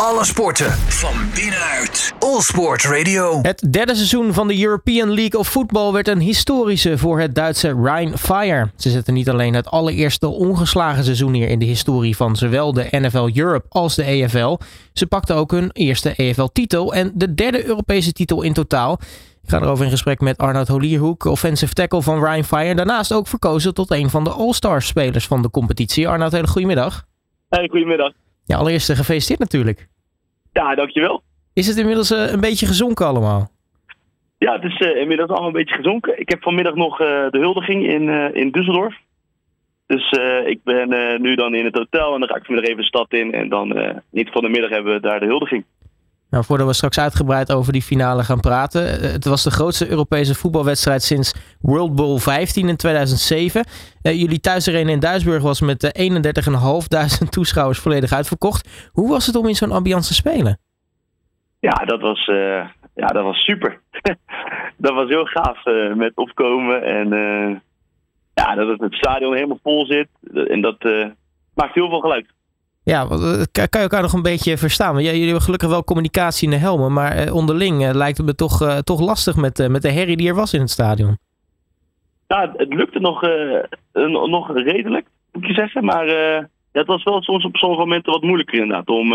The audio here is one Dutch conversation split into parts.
Alle sporten van binnenuit. All Sport Radio. Het derde seizoen van de European League of Football werd een historische voor het Duitse Rhein Fire. Ze zetten niet alleen het allereerste ongeslagen seizoen neer in de historie van zowel de NFL Europe als de EFL. Ze pakten ook hun eerste EFL-titel en de derde Europese titel in totaal. Ik ga erover in gesprek met Arnoud Holierhoek, offensive tackle van Rhein Fire. Daarnaast ook verkozen tot een van de All-Stars spelers van de competitie. Arnoud, hele goedemiddag. Hey, goedemiddag. Ja, allereerst eh, gefeliciteerd natuurlijk. Ja, dankjewel. Is het inmiddels eh, een beetje gezonken allemaal? Ja, het is uh, inmiddels allemaal een beetje gezonken. Ik heb vanmiddag nog uh, de huldiging in, uh, in Düsseldorf. Dus ik ben nu dan in het hotel en dan ga ik vanmiddag even de stad in. En dan niet van de middag hebben we daar de huldiging. Nou, voordat we straks uitgebreid over die finale gaan praten. Het was de grootste Europese voetbalwedstrijd sinds World Bowl 15 in 2007. jullie thuisarena in Duisburg was met 31.500 toeschouwers volledig uitverkocht. Hoe was het om in zo'n ambiance te spelen? Ja, dat was, uh, ja, dat was super. dat was heel gaaf uh, met opkomen en uh, ja, dat het, het stadion helemaal vol zit. En dat maakt heel veel geluid. Ja, kan je elkaar nog een beetje verstaan? Want jullie hebben gelukkig wel communicatie in de helmen, maar onderling lijkt het me toch, toch lastig met, met de herrie die er was in het stadion. Ja, het lukte nog, nog redelijk, moet je zeggen. Maar het was wel soms op sommige momenten wat moeilijker inderdaad om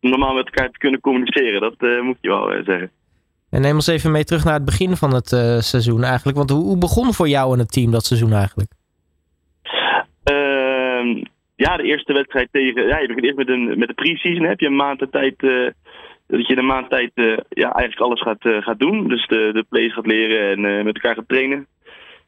normaal met elkaar te kunnen communiceren. Dat moet je wel zeggen. En neem ons even mee terug naar het begin van het seizoen eigenlijk. Want hoe, hoe, begon voor jou en het team dat seizoen eigenlijk? Ja, de eerste wedstrijd tegen... Ja, je begint eerst met, een, met de pre-season. Heb je een maand tijd... dat je een maand tijd ja, eigenlijk alles gaat, gaat doen. Dus de, de plays gaat leren en met elkaar gaat trainen.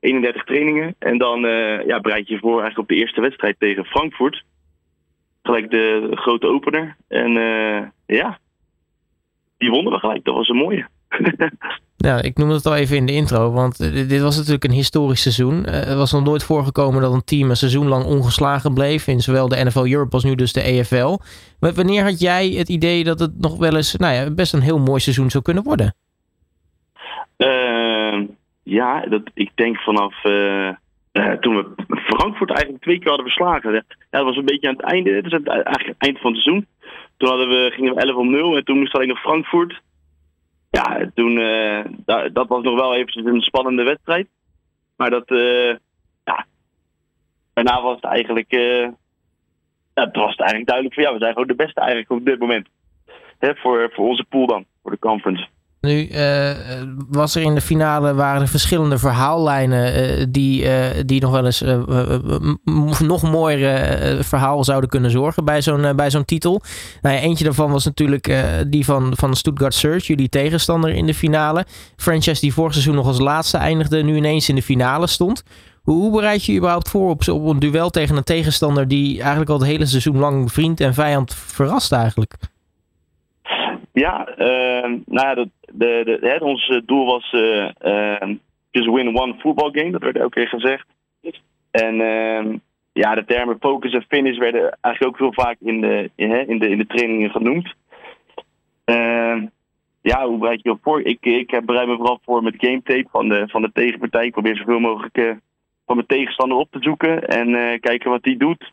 31 trainingen. En dan ja, bereid je je voor eigenlijk op de eerste wedstrijd tegen Frankfurt gelijk de grote opener. En ja, die wonnen we gelijk. Dat was een mooie. ja, ik noemde het al even in de intro, want dit was natuurlijk een historisch seizoen. Uh, er was nog nooit voorgekomen dat een team een seizoen lang ongeslagen bleef in zowel de NFL Europe als nu dus de EFL. Wanneer had jij het idee dat het nog wel eens nou ja, best een heel mooi seizoen zou kunnen worden? Uh, ja, dat, ik denk vanaf uh, toen we Frankfurt eigenlijk twee keer hadden verslagen. Ja, dat was een beetje aan het einde, dus eigenlijk het eind van het seizoen. Toen hadden we, gingen we 11 om 0 en toen moest alleen nog Frankfurt. Ja, toen, uh, dat, dat was nog wel eventjes een spannende wedstrijd. Maar dat, uh, ja, daarna was het eigenlijk, ja, het was eigenlijk duidelijk voor jou. we zijn gewoon de beste eigenlijk op dit moment. Hè, voor, voor onze pool dan, voor de conference. Nu uh, was er in de finale waren er verschillende verhaallijnen uh, die, uh, die nog wel eens nog mooiere verhaal zouden kunnen zorgen bij zo'n bij zo'n titel. Nou eentje daarvan was natuurlijk die van, van Stuttgart Surge, jullie tegenstander in de finale. Franchise die vorig seizoen nog als laatste eindigde, nu ineens in de finale stond. Hoe, hoe bereid je je überhaupt voor op, op een duel tegen een tegenstander die eigenlijk al het hele seizoen lang vriend en vijand verrast eigenlijk? Ja, uh, nou ja, de, de, de, ons doel was uh, just win one football game. Dat werd elke keer gezegd. En uh, ja, de termen focus en finish werden eigenlijk ook heel vaak in de, in, in de, in de trainingen genoemd. Ehm, ja, hoe bereid je voor? Ik, ik bereid me vooral voor met game tape van de, van de tegenpartij. Ik probeer zoveel mogelijk uh, van mijn tegenstander op te zoeken en kijken wat die doet.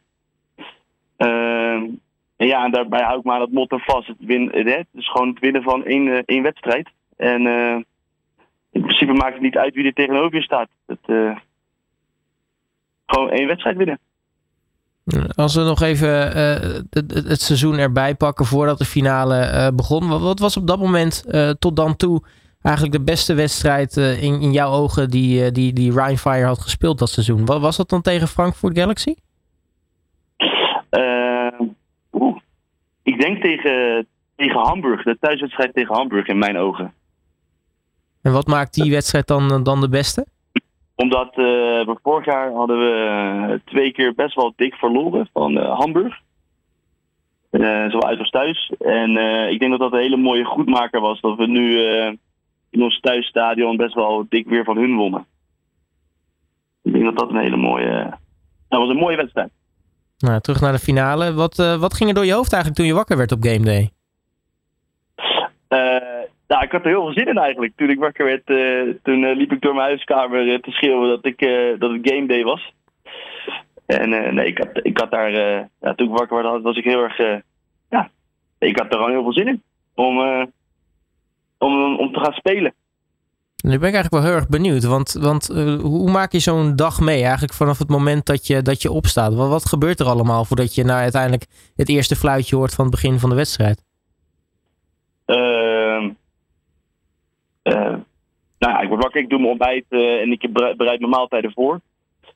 En ja, en daarbij hou ik maar dat motto vast. Het, win, het is gewoon het winnen van één, uh, één wedstrijd. En uh, in principe maakt het niet uit wie er tegenover je staat. Het, uh, gewoon één wedstrijd winnen. Als we nog even het, het, seizoen erbij pakken voordat de finale begon. Wat, wat, was op dat moment tot dan toe eigenlijk de beste wedstrijd in, in jouw ogen die, die, die Ryan Fire had gespeeld dat seizoen? Wat was dat dan tegen Frankfurt Galaxy? Oeh, ik denk tegen, tegen Hamburg, de thuiswedstrijd tegen Hamburg in mijn ogen. En wat maakt die wedstrijd dan, dan de beste? Omdat uh, we vorig jaar hadden we twee keer best wel dik verloren van uh, Hamburg. Uh, zowel uit als thuis. En ik denk dat dat een hele mooie goedmaker was. Dat we nu in ons thuisstadion best wel dik weer van hun wonnen. Ik denk dat dat een hele mooie... Dat was een mooie wedstrijd. Nou, terug naar de finale. Wat, uh, wat ging er door je hoofd eigenlijk toen je wakker werd op game day? Uh, nou, ik had er heel veel zin in eigenlijk. Toen ik wakker werd, uh, toen liep ik door mijn huiskamer te schreeuwen dat, ik, dat het game day was. En nee, ik had, ik had daar, ja, toen ik wakker werd, was ik heel erg, ja, ik had er gewoon heel veel zin in om, om, om te gaan spelen. Nu ben ik eigenlijk wel heel erg benieuwd. Want, want hoe maak je zo'n dag mee? Eigenlijk vanaf het moment dat je, dat je opstaat. Wat, wat gebeurt er allemaal voordat je nou uiteindelijk het eerste fluitje hoort van het begin van de wedstrijd? Ehm, nou ja, ik word wakker, ik doe mijn ontbijt en ik bereid mijn maaltijden voor.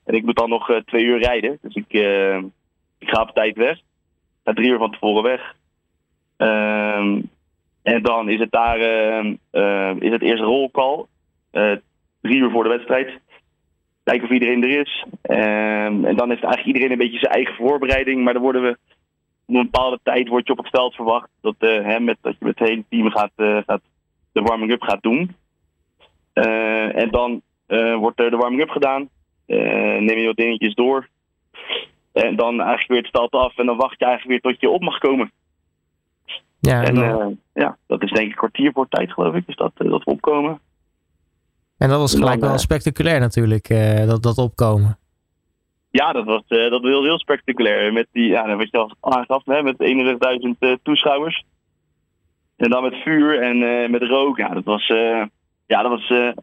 En ik moet dan nog twee uur rijden. Dus ik, ik ga op tijd weg. Ga drie uur van tevoren weg. Ehm, en dan is het daar ehm, is het eerst rollcall. Uh, drie uur voor de wedstrijd. Kijken of iedereen er is. en dan heeft eigenlijk iedereen een beetje zijn eigen voorbereiding. Maar dan worden we op een bepaalde tijd word je op het veld verwacht dat, uh, hè, met, dat je met het hele team gaat, uh, gaat de warming-up gaat doen. en dan wordt er de warming-up gedaan. neem je wat dingetjes door. En dan eigenlijk weer het veld af en dan wacht je eigenlijk weer tot je op mag komen. Ja, en, uh, ja, dat is denk ik een kwartier voor tijd, geloof ik, dus dat, uh, dat we opkomen. En dat was gelijk wel spectaculair natuurlijk, uh, dat, dat opkomen. Ja, dat was, dat was heel, heel spectaculair. Met die, ja, wat je al aangaf, hè, met 31.000 toeschouwers. En dan met vuur en met rook. Ja, dat was, ja, dat was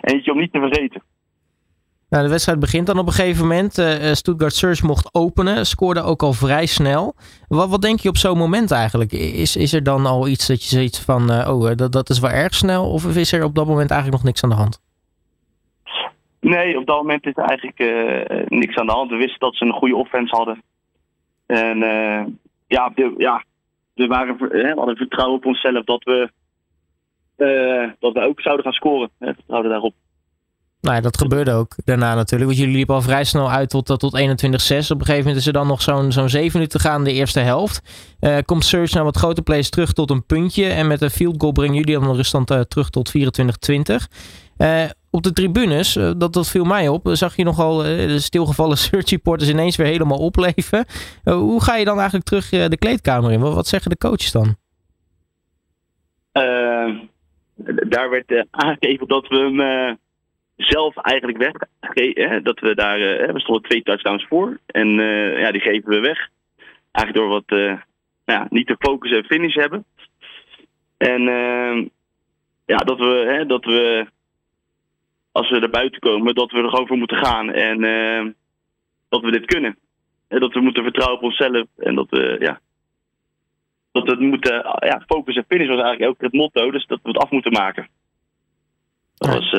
eentje om niet te vergeten. Nou, de wedstrijd begint dan op een gegeven moment. Uh, Stuttgart Surge mocht openen, scoorde ook al vrij snel. Wat, wat denk je op zo'n moment eigenlijk? Is, is er dan al iets dat je zoiets van, uh, oh, dat, dat is wel erg snel? Of is er op dat moment eigenlijk nog niks aan de hand? Nee, op dat moment is er eigenlijk niks aan de hand. We wisten dat ze een goede offense hadden. En ja, ja, we waren, hadden vertrouwen op onszelf dat we, dat we ook zouden gaan scoren. Hè, vertrouwden daarop. Nou ja, dat gebeurde ook daarna natuurlijk. Want jullie liepen al vrij snel uit tot, tot 21-6. Op een gegeven moment is er dan nog zo'n zo'n 7 minuten gaan de eerste helft. Uh, komt Surge naar wat grote plays terug tot een puntje. En met een field goal brengen jullie dan de ruststand uh, terug tot 24-20. Uh, op de tribunes, dat, dat viel mij op, zag je nogal de stilgevallen search reporters ineens weer helemaal opleven. hoe ga je dan eigenlijk terug de kleedkamer in? Wat, wat zeggen de coaches dan? daar werd aangegeven dat we hem zelf eigenlijk weg. Hè, dat we daar, uh, we stonden twee touchdowns voor. En uh, ja, die geven we weg. Eigenlijk door wat uh, ja, niet te focus en finish hebben. En ehm, ja, dat we, hè, dat we, als we er buiten komen, dat we er gewoon voor moeten gaan. En ehm, dat we dit kunnen. En dat we moeten vertrouwen op onszelf. En dat we, ja, dat we moeten, ja, focus en finish was eigenlijk ook het motto. Dus dat we het af moeten maken. Dat was,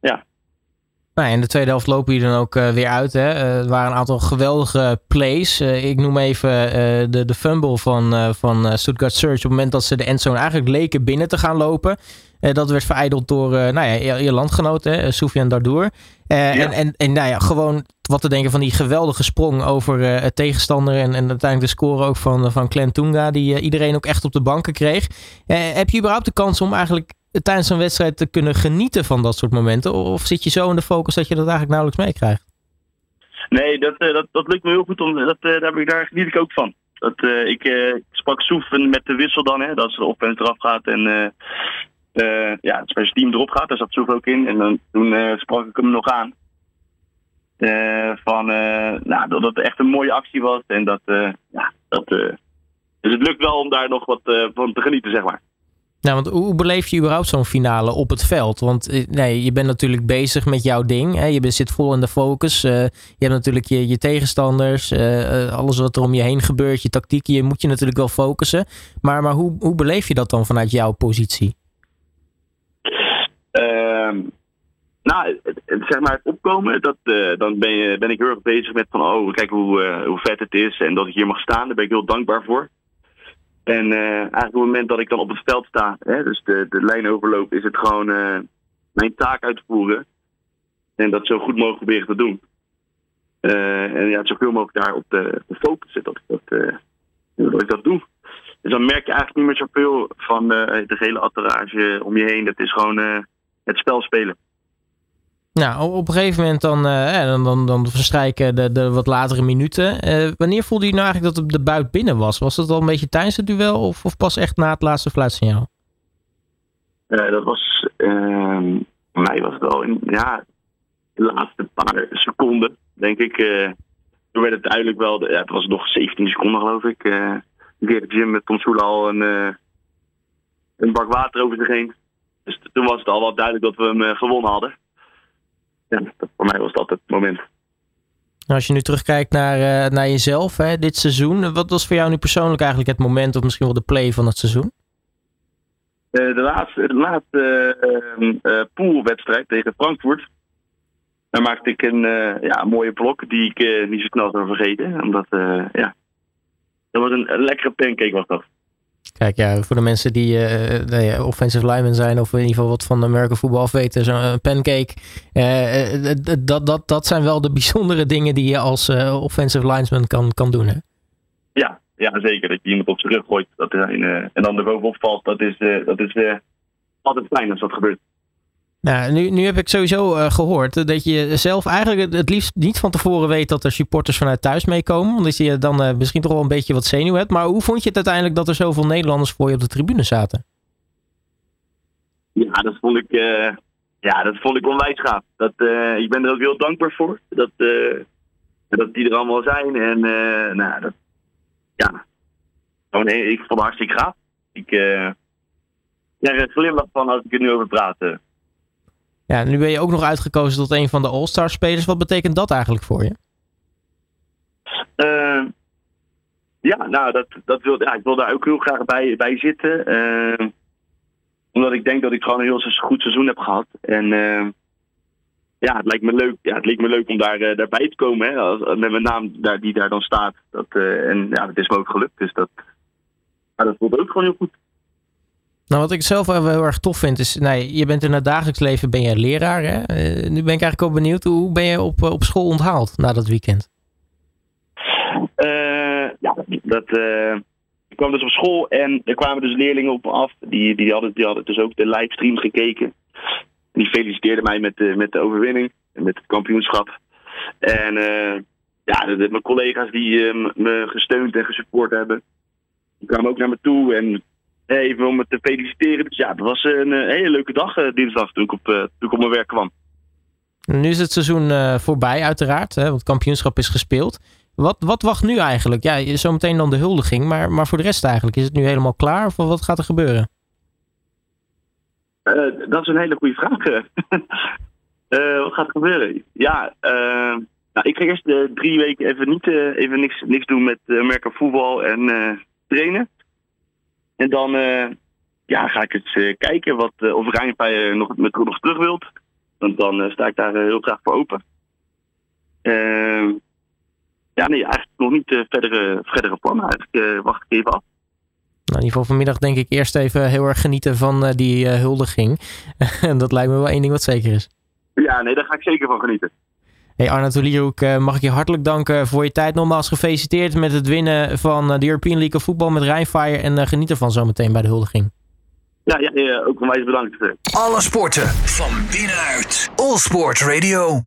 ja. Nou, in de tweede helft lopen jullie dan ook uh, weer uit. Hè? Uh, er waren een aantal geweldige plays. Uh, ik noem even de, de fumble van, van Stuttgart Search. Op het moment dat ze de endzone eigenlijk leken binnen te gaan lopen. dat werd vereideld door nou ja, je landgenoot, hè, Soufiane Dardour. Ja. En, en, en nou ja, gewoon wat te denken van die geweldige sprong over het tegenstander. En, en uiteindelijk de score ook van, van Clan Tunga. Die iedereen ook echt op de banken kreeg. heb je überhaupt de kans om eigenlijk tijdens een wedstrijd te kunnen genieten van dat soort momenten? Of zit je zo in de focus dat je dat eigenlijk nauwelijks meekrijgt? Nee, dat, eh, dat, dat lukt me heel goed. Om, dat, eh, daar, daar geniet ik ook van. Dat, uh, ik sprak Soef met de wissel dan, hè, dat ze de offense eraf gaat en ja, het special team erop gaat. Daar zat Soef ook in. En dan, toen sprak ik hem nog aan. van, nou, dat het echt een mooie actie was. En dat, ja, dat, dus het lukt wel om daar nog wat van te genieten, zeg maar. Nou, want hoe beleef je überhaupt zo'n finale op het veld? Want eh, nee, je bent natuurlijk bezig met jouw ding. Hè? Je zit vol in de focus. Uh, je hebt natuurlijk je, je tegenstanders. Uh, alles wat er om je heen gebeurt. Je tactieken. Je moet je natuurlijk wel focussen. Maar, maar hoe, hoe beleef je dat dan vanuit jouw positie? Uh, nou, zeg maar het opkomen. Dat, dan ben, je, ben ik heel erg bezig met van... Oh, kijk hoe, hoe vet het is. En dat ik hier mag staan. Daar ben ik heel dankbaar voor. En uh, eigenlijk op het moment dat ik dan op het veld sta, hè, dus de, de lijn overloop, is het gewoon uh, mijn taak uitvoeren. En dat zo goed mogelijk proberen te doen. Uh, en ja, zoveel mogelijk daarop te, te focussen dat dat, ik dat doe. Dus dan merk je eigenlijk niet meer zoveel van de hele atterrage om je heen. Dat is gewoon het spel spelen. Nou, op een gegeven moment dan, uh, dan, dan, dan verstrijken de, de wat latere minuten. Uh, wanneer voelde je nou eigenlijk dat de buit binnen was? Was dat al een beetje tijdens het duel of, of pas echt na het laatste fluitsignaal? Uh, dat was, ehm, voor mij was het wel in ja, de laatste paar seconden, denk ik. toen werd het duidelijk wel, ja, het was nog 17 seconden geloof ik. keer de gym met Tom Soela al een, een bak water over zich heen. Dus toen was het al wel duidelijk dat we hem gewonnen hadden. Ja, voor mij was dat het moment. Nou, als je nu terugkijkt naar, naar jezelf hè, dit seizoen, wat was voor jou nu persoonlijk eigenlijk het moment of misschien wel de play van het seizoen? de laatste, de laatste uh, poolwedstrijd tegen Frankfurt. Daar maakte ik een ja, mooie blok die ik niet zo snel zou vergeten. Omdat, ja, dat was een, een lekkere pancake was dat. Kijk, ja, voor de mensen die uh, offensive linemen zijn of in ieder geval wat van de American voetbal af weten, zo'n pancake, uh, dat, dat, dat zijn wel de bijzondere dingen die je als uh, offensive lineman kan, kan doen. Hè? Ja, ja, zeker. Dat je iemand op zijn rug gooit dat en dan er bovenop valt, dat is, dat is altijd fijn als dat gebeurt. Nou, nu, nu heb ik sowieso uh, gehoord dat je zelf eigenlijk het liefst niet van tevoren weet dat er supporters vanuit thuis meekomen. Omdat je dan uh, misschien toch wel een beetje wat zenuw hebt. Maar hoe vond je het uiteindelijk dat er zoveel Nederlanders voor je op de tribune zaten? Ja, dat vond ik, uh, ja, dat vond ik onwijs gaaf. Dat, ik ben er ook heel dankbaar voor. Dat, dat die er allemaal zijn. En nou, dat, ja, gewoon, ik vond het hartstikke gaaf. Ik krijg er glimlach van als ik er nu over praat. Ja, nu ben je ook nog uitgekozen tot een van de All-Star spelers. Wat betekent dat eigenlijk voor je? Uh, ja, nou, dat, dat wil, ja, ik wil daar ook heel graag bij, bij zitten. Uh, omdat ik denk dat ik gewoon een heel goed seizoen heb gehad. En uh, ja, het lijkt me leuk, ja, het leek me leuk om daar, uh, daarbij te komen. Hè, met mijn naam daar, die daar dan staat. Dat, en ja, het is me ook gelukt. Dus dat, ja, dat voelt ook gewoon heel goed. Nou, wat ik zelf wel heel erg tof vind, is, nee, je bent in het dagelijks leven ben je leraar. Hè? Uh, nu ben ik eigenlijk ook benieuwd, hoe ben je op, op school onthaald na dat weekend? Uh, ja, dat, ik kwam dus op school en er kwamen dus leerlingen op me af. Die, die, hadden, die hadden dus ook de livestream gekeken. Die feliciteerden mij met de, met de overwinning en met het kampioenschap. En ja, de, de, mijn collega's die me gesteund en gesupport hebben, die kwamen ook naar me toe en even om me te feliciteren. Dus ja, dat was een eh, hele leuke dag uh, dinsdag toen ik, op, toen ik op mijn werk kwam. Nu is het seizoen voorbij uiteraard, hè, want het kampioenschap is gespeeld. Wat, wat wacht nu eigenlijk? Ja, zometeen dan de huldiging, maar, maar voor de rest eigenlijk, is het nu helemaal klaar of wat gaat er gebeuren? dat is een hele goede vraag. wat gaat er gebeuren? Ja, nou, ik ga eerst drie weken even, niet, even niks, niks doen met merken voetbal en trainen. En dan uh, ja, ga ik eens uh, kijken wat, uh, of Rijnpij nog, met, nog terug wilt. Want dan sta ik daar heel graag voor open. Ehm, ja, nee, eigenlijk nog niet verdere, verdere plannen. Eigenlijk wacht ik even af. Nou, in ieder geval vanmiddag denk ik eerst even heel erg genieten van die huldiging. En dat lijkt me wel één ding wat zeker is. Ja, nee, daar ga ik zeker van genieten. Hey Olierhoek, uh, mag ik je hartelijk danken voor je tijd. Nogmaals gefeliciteerd met het winnen van eh, de European League of Football met Rijnfire. En uh, geniet ervan zometeen bij de huldiging. Ja, ja, ja ook onwijs bedankt. Alle sporten van binnenuit. All Sport Radio.